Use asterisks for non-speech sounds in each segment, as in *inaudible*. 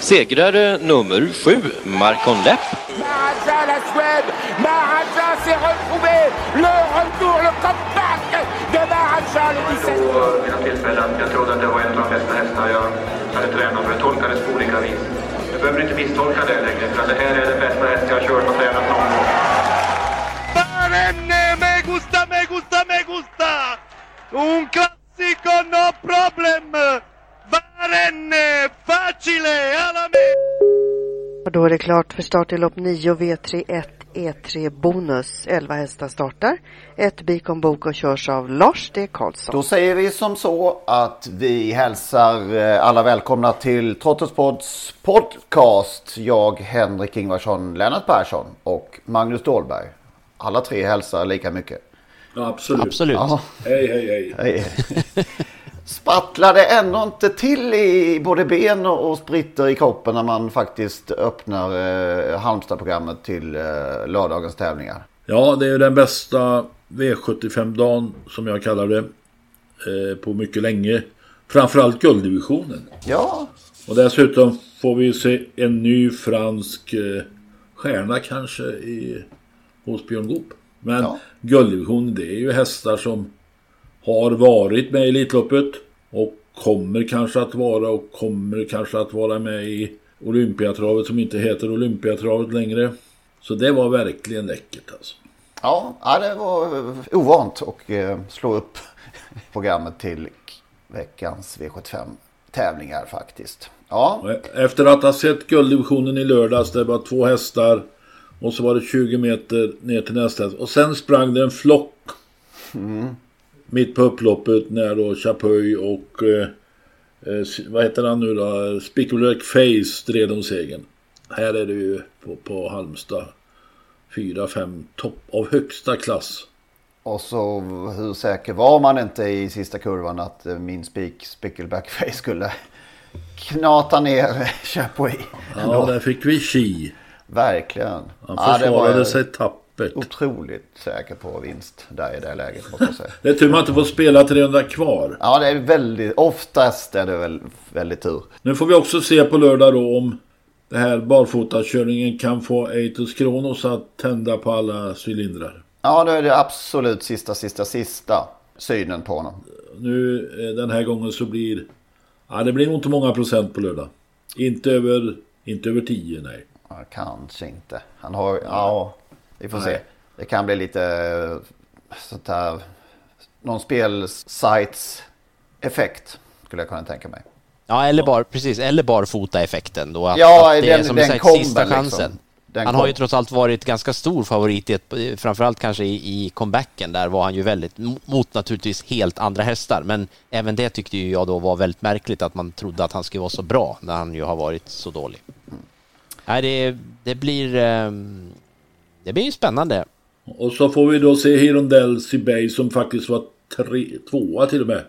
Segrare nummer sju, Marcon Lepp. Jag trodde att det var en av de bästa hästar jag hade tränat för. Det tolkades på olika vis. Du behöver inte misstolka det längre. För det här är den bästa häst jag har kört och tränat någon gång. Barenne, me gusta, me gusta, me gusta! Un classico, no problem! Barenne, facile, alla! Och då är det klart för start i lopp 9 V31 E3 Bonus. 11 hästar startar. Ett Bikon Bok och körs av Lars D. Karlsson. Då säger vi som så att vi hälsar eh, alla välkomna till Trottospods podcast. Jag, Henrik Ingvarsson, Lennart Persson och Magnus Dahlberg. Alla tre hälsar lika mycket. Ja, absolut. Absolut. Ja. Hej, hej, hej. Hej. Sprattlar det ändå inte till i både ben och och spritter i kroppen när man faktiskt öppnar eh, Halmstad-programmet till eh, lördagens tävlingar? Ja, det är den bästa V75-dagen som jag kallar det. Eh, på mycket länge. Framförallt gulddivisionen. Ja, Och dessutom får vi se en ny fransk eh, stjärna kanske i, hos Björn Goop. Men Ja. gulddivisionen det är ju hästar som har varit med i Elitloppet och kommer kanske att vara och kommer kanske att vara med i Olympiatravet som inte heter Olympiatravet längre. Så det var verkligen läckert alltså. ja, ja det var ovant att eh, slå upp *laughs* programmet till veckans V75 tävlingar faktiskt. Ja, Efter att ha sett gulddivisionen i lördags, det var två hästar och så var det 20 meter ner till nästa häst. Och sen sprang det en flock mitt på upploppet när då Chapuis och eh, eh, vad heter han nu då? Spikulek Face stred om segern. Här är det ju på, på Halmstad 4-5 topp av högsta klass. och så hur säker var man inte i sista kurvan att eh, min spik Spicklebackface skulle knata ner Chapuis? Ja, där fick vi Chi. Verkligen. Han Ja, det var försvarade sig tappert. Otroligt säker på vinst där i det läget måste jag säga. *laughs* Det är tur man inte får spela 300 kvar. Ja, det är väldigt, oftast är det väl väldigt tur. Nu får vi också se på lördag då om det här barfotakörningen kan få Eitos Kronos att tända på alla cylindrar. Ja, då är det absolut sista, sista, sista synen på honom. Nu eh, den här gången så blir ja, det blir nog inte många procent på lördag. Inte över, inte över 10 nej. Ja, kanske inte. Han har, ja, vi får se. Nej. Det kan bli lite eh, sånt här, någon spelsites effekt skulle jag kunna tänka mig. Ja, eller bara, precis, eller barfota-effekten då. Att, Ja, att det är den- som den sagt sista liksom. chansen. Den han har kom. ju trots allt varit ganska stor favorit, i ett, framförallt kanske i, i comebacken. Där var han ju väldigt, mot naturligtvis helt andra hästar. Men även det tyckte ju jag då var väldigt märkligt att man trodde att han skulle vara så bra när han ju har varit så dålig. Nej, det, det blir... ehm, det blir ju spännande. Och så får vi då se Hirondell Bay som faktiskt var tre, tvåa till och med.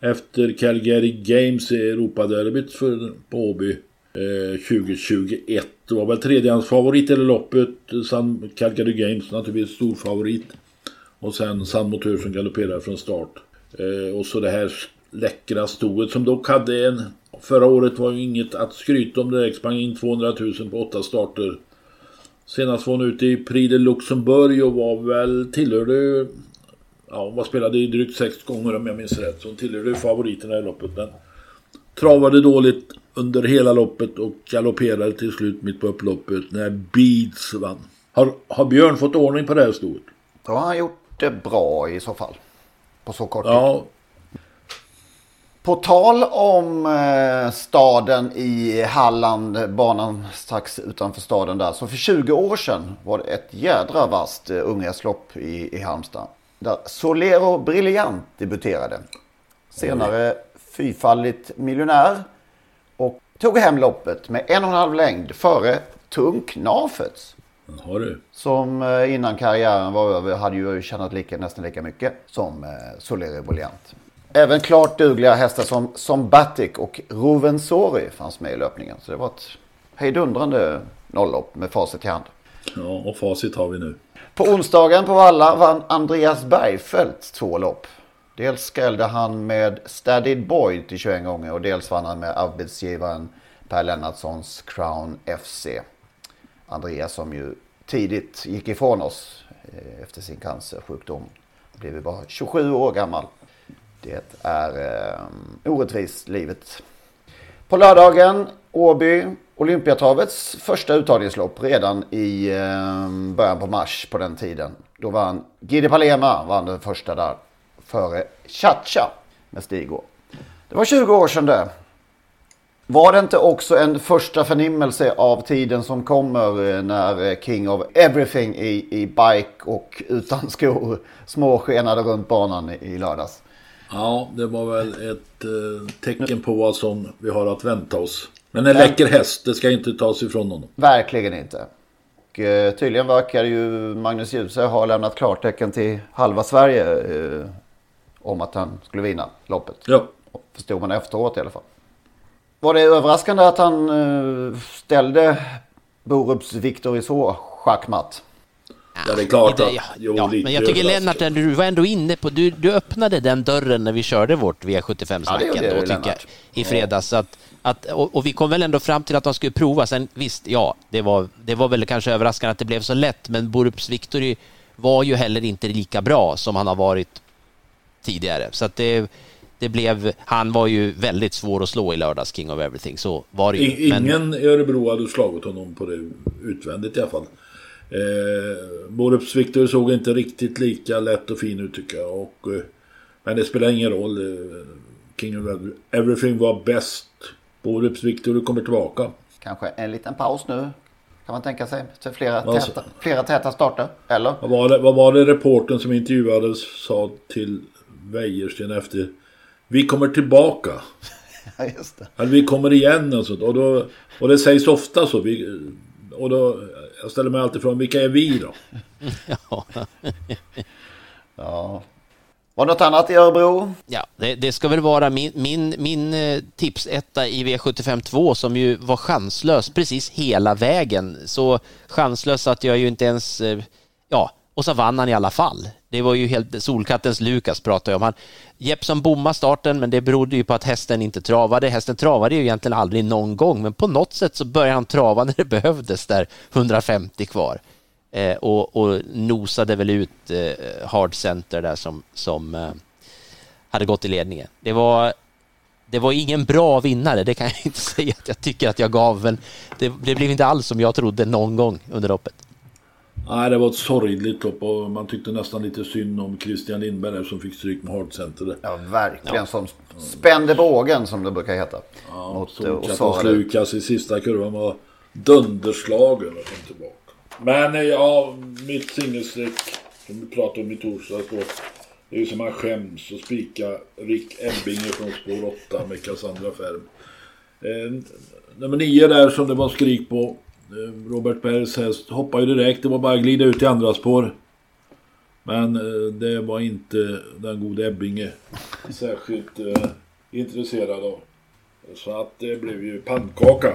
Efter Calgary Games i Europaderbyt för på Åby eh, 2021. Det var väl tredjehandsfavorit i loppet. San, Calgary Games naturligtvis stor favorit. Och sen San Motor som galopperade från start. Eh, och så det här läckra stoet som dock hade en... Förra året var ju inget att skryta om direkt. Sprang in 200 000 på åtta starter. Senast var hon ute i Prix de Luxemburg och var väl tillhörde... Ja, hon var spelade i drygt sex gånger om jag minns rätt. Så hon tillhörde favoriterna i loppet. Men travade dåligt under hela loppet och galopperade till slut mitt på upploppet när Beads vann. Har, har Björn fått ordning på det här stoet? Då har han gjort det bra i så fall. På så kort tid. Ja, På tal om eh, staden i Halland, banan strax utanför staden där. Så för 20 år sedan var det ett jädra vasst eh, unghästlopp i, i Halmstad. Där Solero Brilliant debuterade. Senare fyrfaldigt miljonär. Och tog hem loppet med en och en halv längd före Tung Knafets. har du. Som eh, innan karriären var över hade ju tjänat lika, nästan lika mycket som eh, Solero Brilliant. Även klart dugliga hästar som, som Batic och Rovensori fanns med i löpningen. Så det var ett hejdundrande nolllopp med facit i hand. Ja, och facit har vi nu. På onsdagen på Valla vann Andreas Bergfeldt två lopp. Dels skrällde han med Steadied Boy till 21 gånger och dels vann han med arbetsgivaren Per Lennartssons Crown FC. Andreas som ju tidigt gick ifrån oss eh, efter sin cancersjukdom. Blev ju bara 27 år gammal. Det är eh, orättvist livet. På lördagen Åby Olympiatravets första uttagningslopp redan i eh, början på mars på den tiden. Då vann Gide Palema vann den första där före Chacha med Stigå. Det var 20 år sedan det. Var det inte också en första förnimmelse av tiden som kommer eh, när eh, King of Everything i, i bike och utan skor småskenade runt banan i, i lördags? Ja, det var väl ett eh, tecken på vad som vi har att vänta oss. Men en läcker häst, det ska inte tas ifrån honom. Verkligen inte. Och, eh, tydligen verkar ju Magnus Djuse ha lämnat klartecken till halva Sverige eh, om att han skulle vinna loppet. Ja. Förstod man efteråt i alla fall. Var det överraskande att han eh, ställde Borups Victor i så schackmatt? Ja, det är klart att... Ja, jo, ja, men jag tycker. Lennart, du var ändå inne på, du, du öppnade den dörren när vi körde vårt Ja, det V75-snack gjorde ändå, tycker jag, i fredags. Så att, att, och, och vi kom väl ändå fram till att de skulle prova. Sen visst, ja, det var, det var väl kanske överraskande att det blev så lätt, men Borups Victory var ju heller inte lika bra som han har varit tidigare. Så att det, det blev, han var ju väldigt svår att slå i lördags, King of Everything. Så var det ju. I- Men- Ingen i Örebro hade slagit honom på det utvändigt i alla fall. Eh, Borups Victor såg inte riktigt lika lätt och fin ut tycker jag. Och, eh, men det spelar ingen roll. Eh, King of Every- Everything var bäst. Borups Victor kommer tillbaka. Kanske en liten paus nu. Kan man tänka sig. Till flera, sa- täta, flera täta starter. Eller? Vad var, det, vad var det reporten som intervjuades sa till Wäjersten efter? Vi kommer tillbaka. *laughs* Ja, just det. Eller vi kommer igen och sånt. Och, då, och det sägs ofta så. Vi, och då, jag ställer mig alltid frågan, vilka är vi då? Ja. Ja. Var det något annat i Örebro? Ja, det, det ska väl vara min, min, min eh, tipsetta i V75 2 som ju var chanslös precis hela vägen. Så chanslös att jag ju inte ens, eh, ja, och så vann han i alla fall. Det var ju helt, Solkattens Lukas pratade jag om. Han, Jeppson bommade starten, men det berodde ju på att hästen inte travade. Hästen travade ju egentligen aldrig någon gång, men på något sätt så började han trava när det *laughs* behövdes där, 150 kvar. Eh, och, och nosade väl ut eh, Hard Center där som, som eh, hade gått i ledningen. Det var, det var ingen bra vinnare, det kan jag *laughs* inte säga att jag tycker att jag gav, men det, det blev inte alls som jag trodde någon gång under loppet. Nej, det var ett sorgligt lopp och man tyckte nästan lite synd om Christian Lindberg som fick stryk med Hard Center. Ja, verkligen. Som spände bågen som det brukar heta. Mot eh, Osara. Lukas i sista kurvan var dunderslagen och kom tillbaka. Men eh, ja, mitt singelstreck som vi pratade om i torsdags då. Det är ju som man skäms att spika Rick Ebbinge från spår 8 med Cassandra Färm. Eh, nummer 9 där som det var skrik på. Eh, Robert Bergs häst hoppade ju direkt. Det var bara att glida ut i andra spår. Men eh, det var inte den gode Ebbinge särskilt eh, intresserad av. Så att det blev ju pannkaka.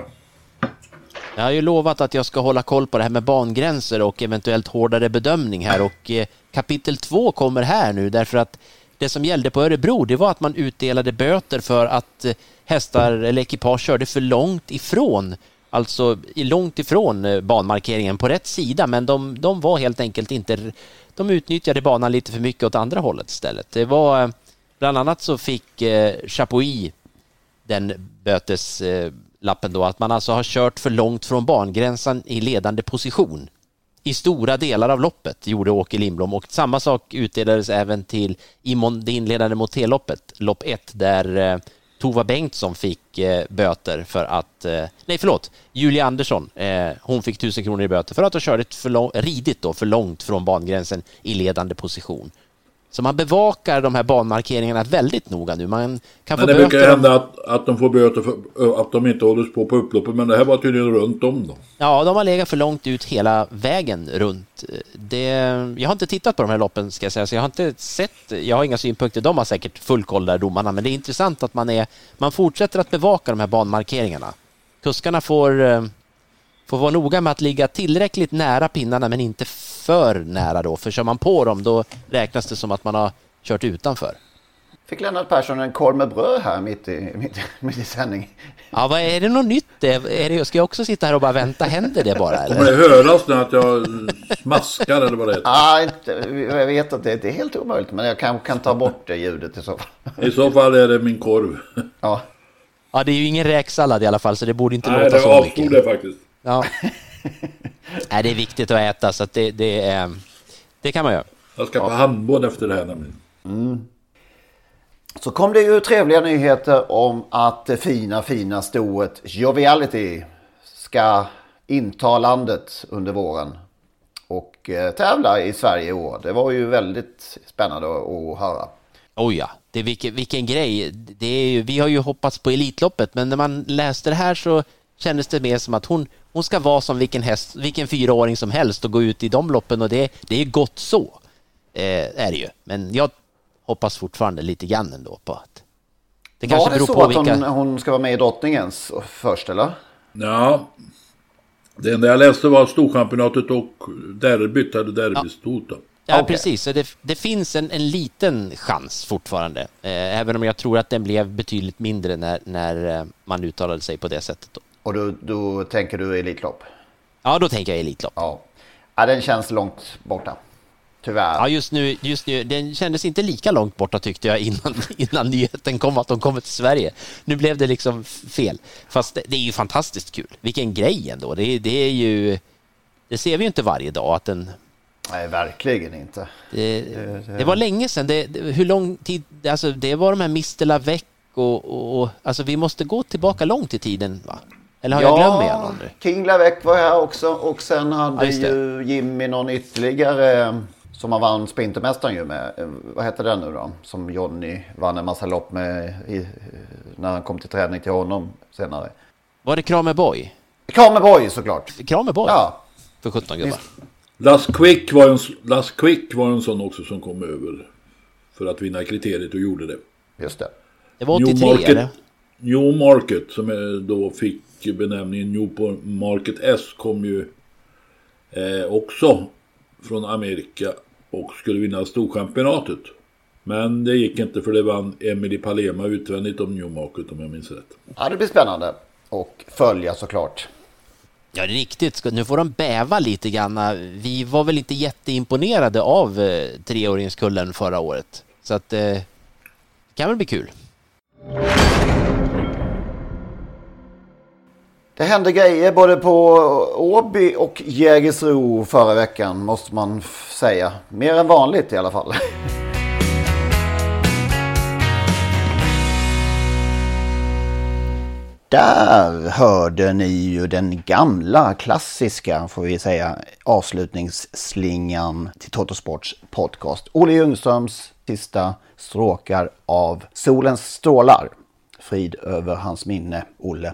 Jag har ju lovat att jag ska hålla koll på det här med bangränser och eventuellt hårdare bedömning här och eh, kapitel två kommer här nu därför att det som gällde på Örebro det var att man utdelade böter för att eh, hästar eller ekipage körde för långt ifrån Alltså långt ifrån eh, banmarkeringen på rätt sida men de, de var helt enkelt inte De utnyttjade banan lite för mycket åt andra hållet istället. Det var Bland annat så fick eh, Chapuis den bötes lappen då, att man alltså har kört för långt från bangränsen i ledande position. i stora delar av loppet, gjorde Åke Lindblom. Och samma sak utdelades även till i det inledande motélloppet, lopp 1, där eh, Tova Bengtsson fick eh, böter för att, eh, nej förlåt, Julia Andersson, eh, hon fick tusen kronor i böter för att ha kört för lång, ridit då för långt från bangränsen i ledande position. Så man bevakar de här banmarkeringarna väldigt noga nu. Man kan men det brukar ju hända att, att de får böter för att de inte hålls på på upploppet, men det här var tydligen runt om då. Ja, de har legat för långt ut hela vägen runt. Det, jag har inte tittat på de här loppen ska jag säga, så jag har inte sett, jag har inga synpunkter, de har säkert full koll där domarna, men det är intressant att man är, man fortsätter att bevaka de här banmarkeringarna. Kuskarna får, eh, får vara noga med att ligga tillräckligt nära pinnarna men inte för nära då, för kör man på dem då räknas det som att man har kört utanför. Fick Lennart Persson en korv med bröd här mitt i, mitt, mitt i sändning. Ja, vad är det något nytt? Är det, ska jag också sitta här och bara vänta? Händer det bara? Eller? Kommer det höras nu att jag smaskar eller vad det heter? Ah, inte, jag vet att det, det är helt omöjligt, men jag kan, kan ta bort det ljudet i så fall. I så fall är det min korv. Ja. Ja, det är ju ingen räksallad i alla fall, så det borde inte Nej, låta det så mycket. avstod det faktiskt. Ja. *laughs* Nej, det är viktigt att äta, så att det, det, är, det kan man göra. Jag ska på handboll efter det här nämligen. Mm. Så kom det ju trevliga nyheter om att det fina, fina stoet Joviality ska inta landet under våren och eh, tävla i Sverige i år. Det var ju väldigt spännande att höra. Oj ja, det är vilken, vilken grej. Det är ju, vi har ju hoppats på Elitloppet, men när man läste det här så kändes det mer som att hon, hon ska vara som vilken, häst, vilken fyraåring som helst och gå ut i de loppen och det, det är gott så. Eh, är det ju. Men jag hoppas fortfarande lite grann ändå på att det kanske Var det beror så på vilka... att hon, hon ska vara med i drottningens först eller? Ja, det enda jag läste var Storchampionatet och derbyt hade derbystort. Ja. Ja, okay. precis. Så det, det finns en, en, liten chans fortfarande. Eh, även om jag tror att den blev betydligt mindre när, när eh, man uttalade sig på det sättet. Då. Och då, då tänker du Elitlopp? Ja, då tänker jag Elitlopp. Ja. ja, den känns långt borta. Tyvärr. Ja, just nu, just nu, den kändes inte lika långt borta tyckte jag innan, *laughs* innan nyheten kom att de kommer till Sverige. Nu blev det liksom fel. Fast det, det är ju fantastiskt kul. Vilken grej ändå. Det, det är ju... Det ser vi ju inte varje dag att en Nej, verkligen inte. Det, det, det var länge sedan. Det, hur lång tid? Alltså, det var de här Mr. Lavec och, och, och, alltså vi måste gå tillbaka långt i tiden va? Eller har ja, jag glömt igen nu? King Lavec var här också och sen hade ja, ju Jimmy någon ytterligare som han vann Sprintermästaren ju med. Vad hette den nu då? Som Jonny vann en massa lopp med i, när han kom till träning till honom senare. Var det Kramer Boy? Kramer Boy såklart. Kramer Boy? Ja. För 17 gubbar. Last Quick, var en, Last Quick var en sån också som kom över för att vinna kriteriet och gjorde det. Just det. Det var 83 New Market, eller? New Market som då fick benämningen New Market S kom ju eh, också från Amerika och skulle vinna Storchampionatet. Men det gick inte för det vann Emily Palema utvändigt om New Market om jag minns rätt. Ja, det blir spännande och följa såklart. Ja, det är riktigt. Nu får de bäva lite grann. Vi var väl inte jätteimponerade av eh, treåringskullen förra året. Så att det eh, kan väl bli kul. Det hände grejer både på Åby och Jägersro förra veckan måste man säga. Mer än vanligt i alla fall. *laughs* Där hörde ni ju den gamla klassiska, får vi säga, avslutningsslingan till Totosports podcast. Olle Ljungströms sista stråkar av Solens strålar. Frid över hans minne, Olle.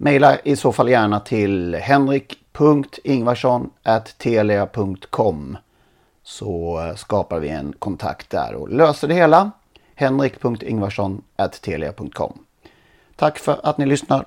Maila i så fall gärna till henrik.ingvarsson.telia.com så skapar vi en kontakt där och löser det hela. henrik.ingvarsson.telia.com Tack för att ni lyssnar.